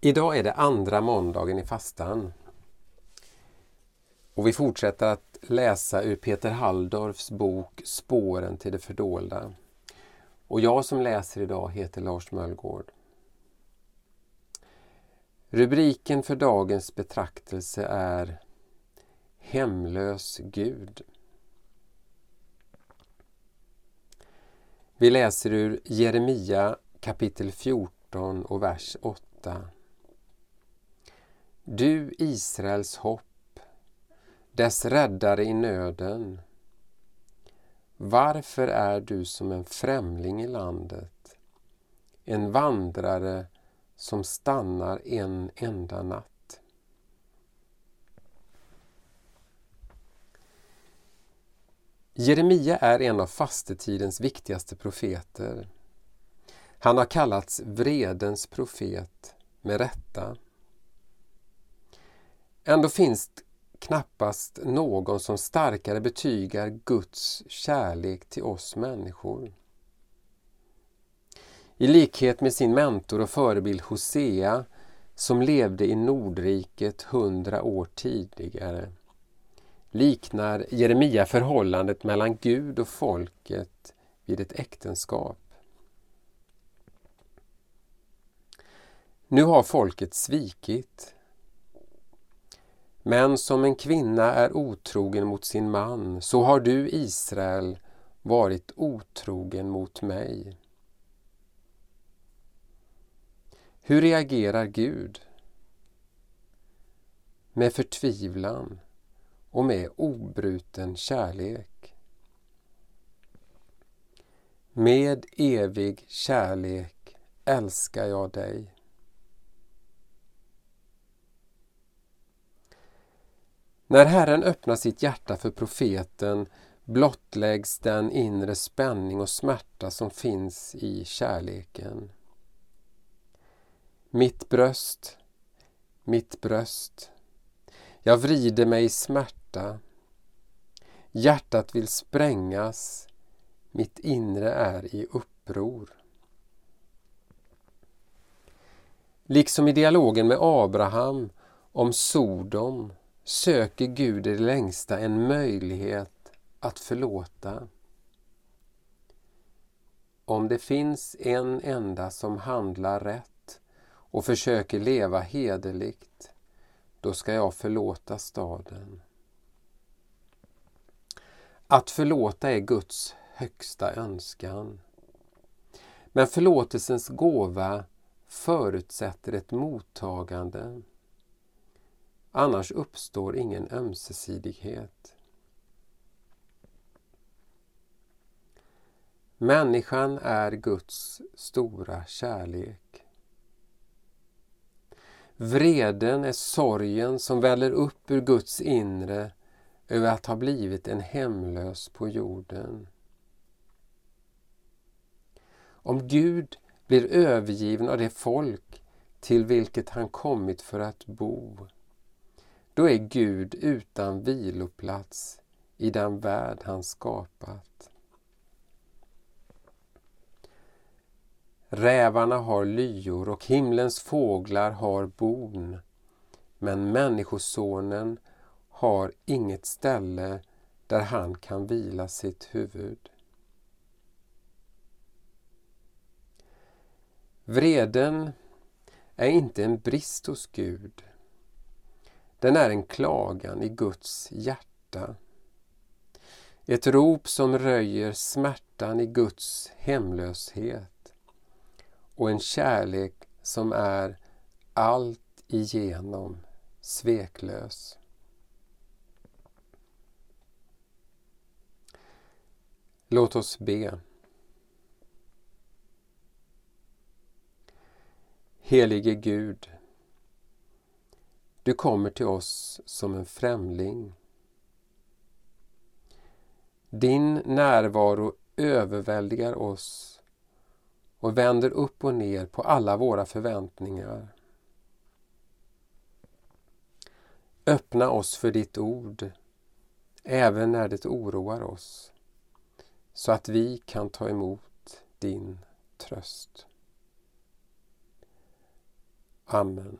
Idag är det andra måndagen i fastan. Och vi fortsätter att läsa ur Peter Halldorfs bok Spåren till det fördolda. Och jag som läser idag heter Lars Möllgård. Rubriken för dagens betraktelse är Hemlös Gud. Vi läser ur Jeremia kapitel 14 och vers 8. Du Israels hopp, dess räddare i nöden. Varför är du som en främling i landet, en vandrare som stannar en enda natt? Jeremia är en av fastetidens viktigaste profeter. Han har kallats vredens profet med rätta. Ändå finns knappast någon som starkare betygar Guds kärlek till oss människor. I likhet med sin mentor och förebild Hosea som levde i Nordriket hundra år tidigare liknar Jeremia förhållandet mellan Gud och folket vid ett äktenskap. Nu har folket svikit. Men som en kvinna är otrogen mot sin man, så har du, Israel, varit otrogen mot mig. Hur reagerar Gud? Med förtvivlan och med obruten kärlek. Med evig kärlek älskar jag dig. När Herren öppnar sitt hjärta för profeten blottläggs den inre spänning och smärta som finns i kärleken. Mitt bröst, mitt bröst. Jag vrider mig i smärta. Hjärtat vill sprängas. Mitt inre är i uppror. Liksom i dialogen med Abraham om Sodom söker Gud i det längsta en möjlighet att förlåta. Om det finns en enda som handlar rätt och försöker leva hederligt, då ska jag förlåta staden. Att förlåta är Guds högsta önskan. Men förlåtelsens gåva förutsätter ett mottagande. Annars uppstår ingen ömsesidighet. Människan är Guds stora kärlek. Vreden är sorgen som väller upp ur Guds inre över att ha blivit en hemlös på jorden. Om Gud blir övergiven av det folk till vilket han kommit för att bo, då är Gud utan viloplats i den värld han skapat. Rävarna har lyor och himlens fåglar har bon. Men Människosonen har inget ställe där han kan vila sitt huvud. Vreden är inte en brist hos Gud den är en klagan i Guds hjärta. Ett rop som röjer smärtan i Guds hemlöshet och en kärlek som är allt igenom sveklös. Låt oss be. Helige Gud, du kommer till oss som en främling. Din närvaro överväldigar oss och vänder upp och ner på alla våra förväntningar. Öppna oss för ditt ord, även när det oroar oss, så att vi kan ta emot din tröst. Amen.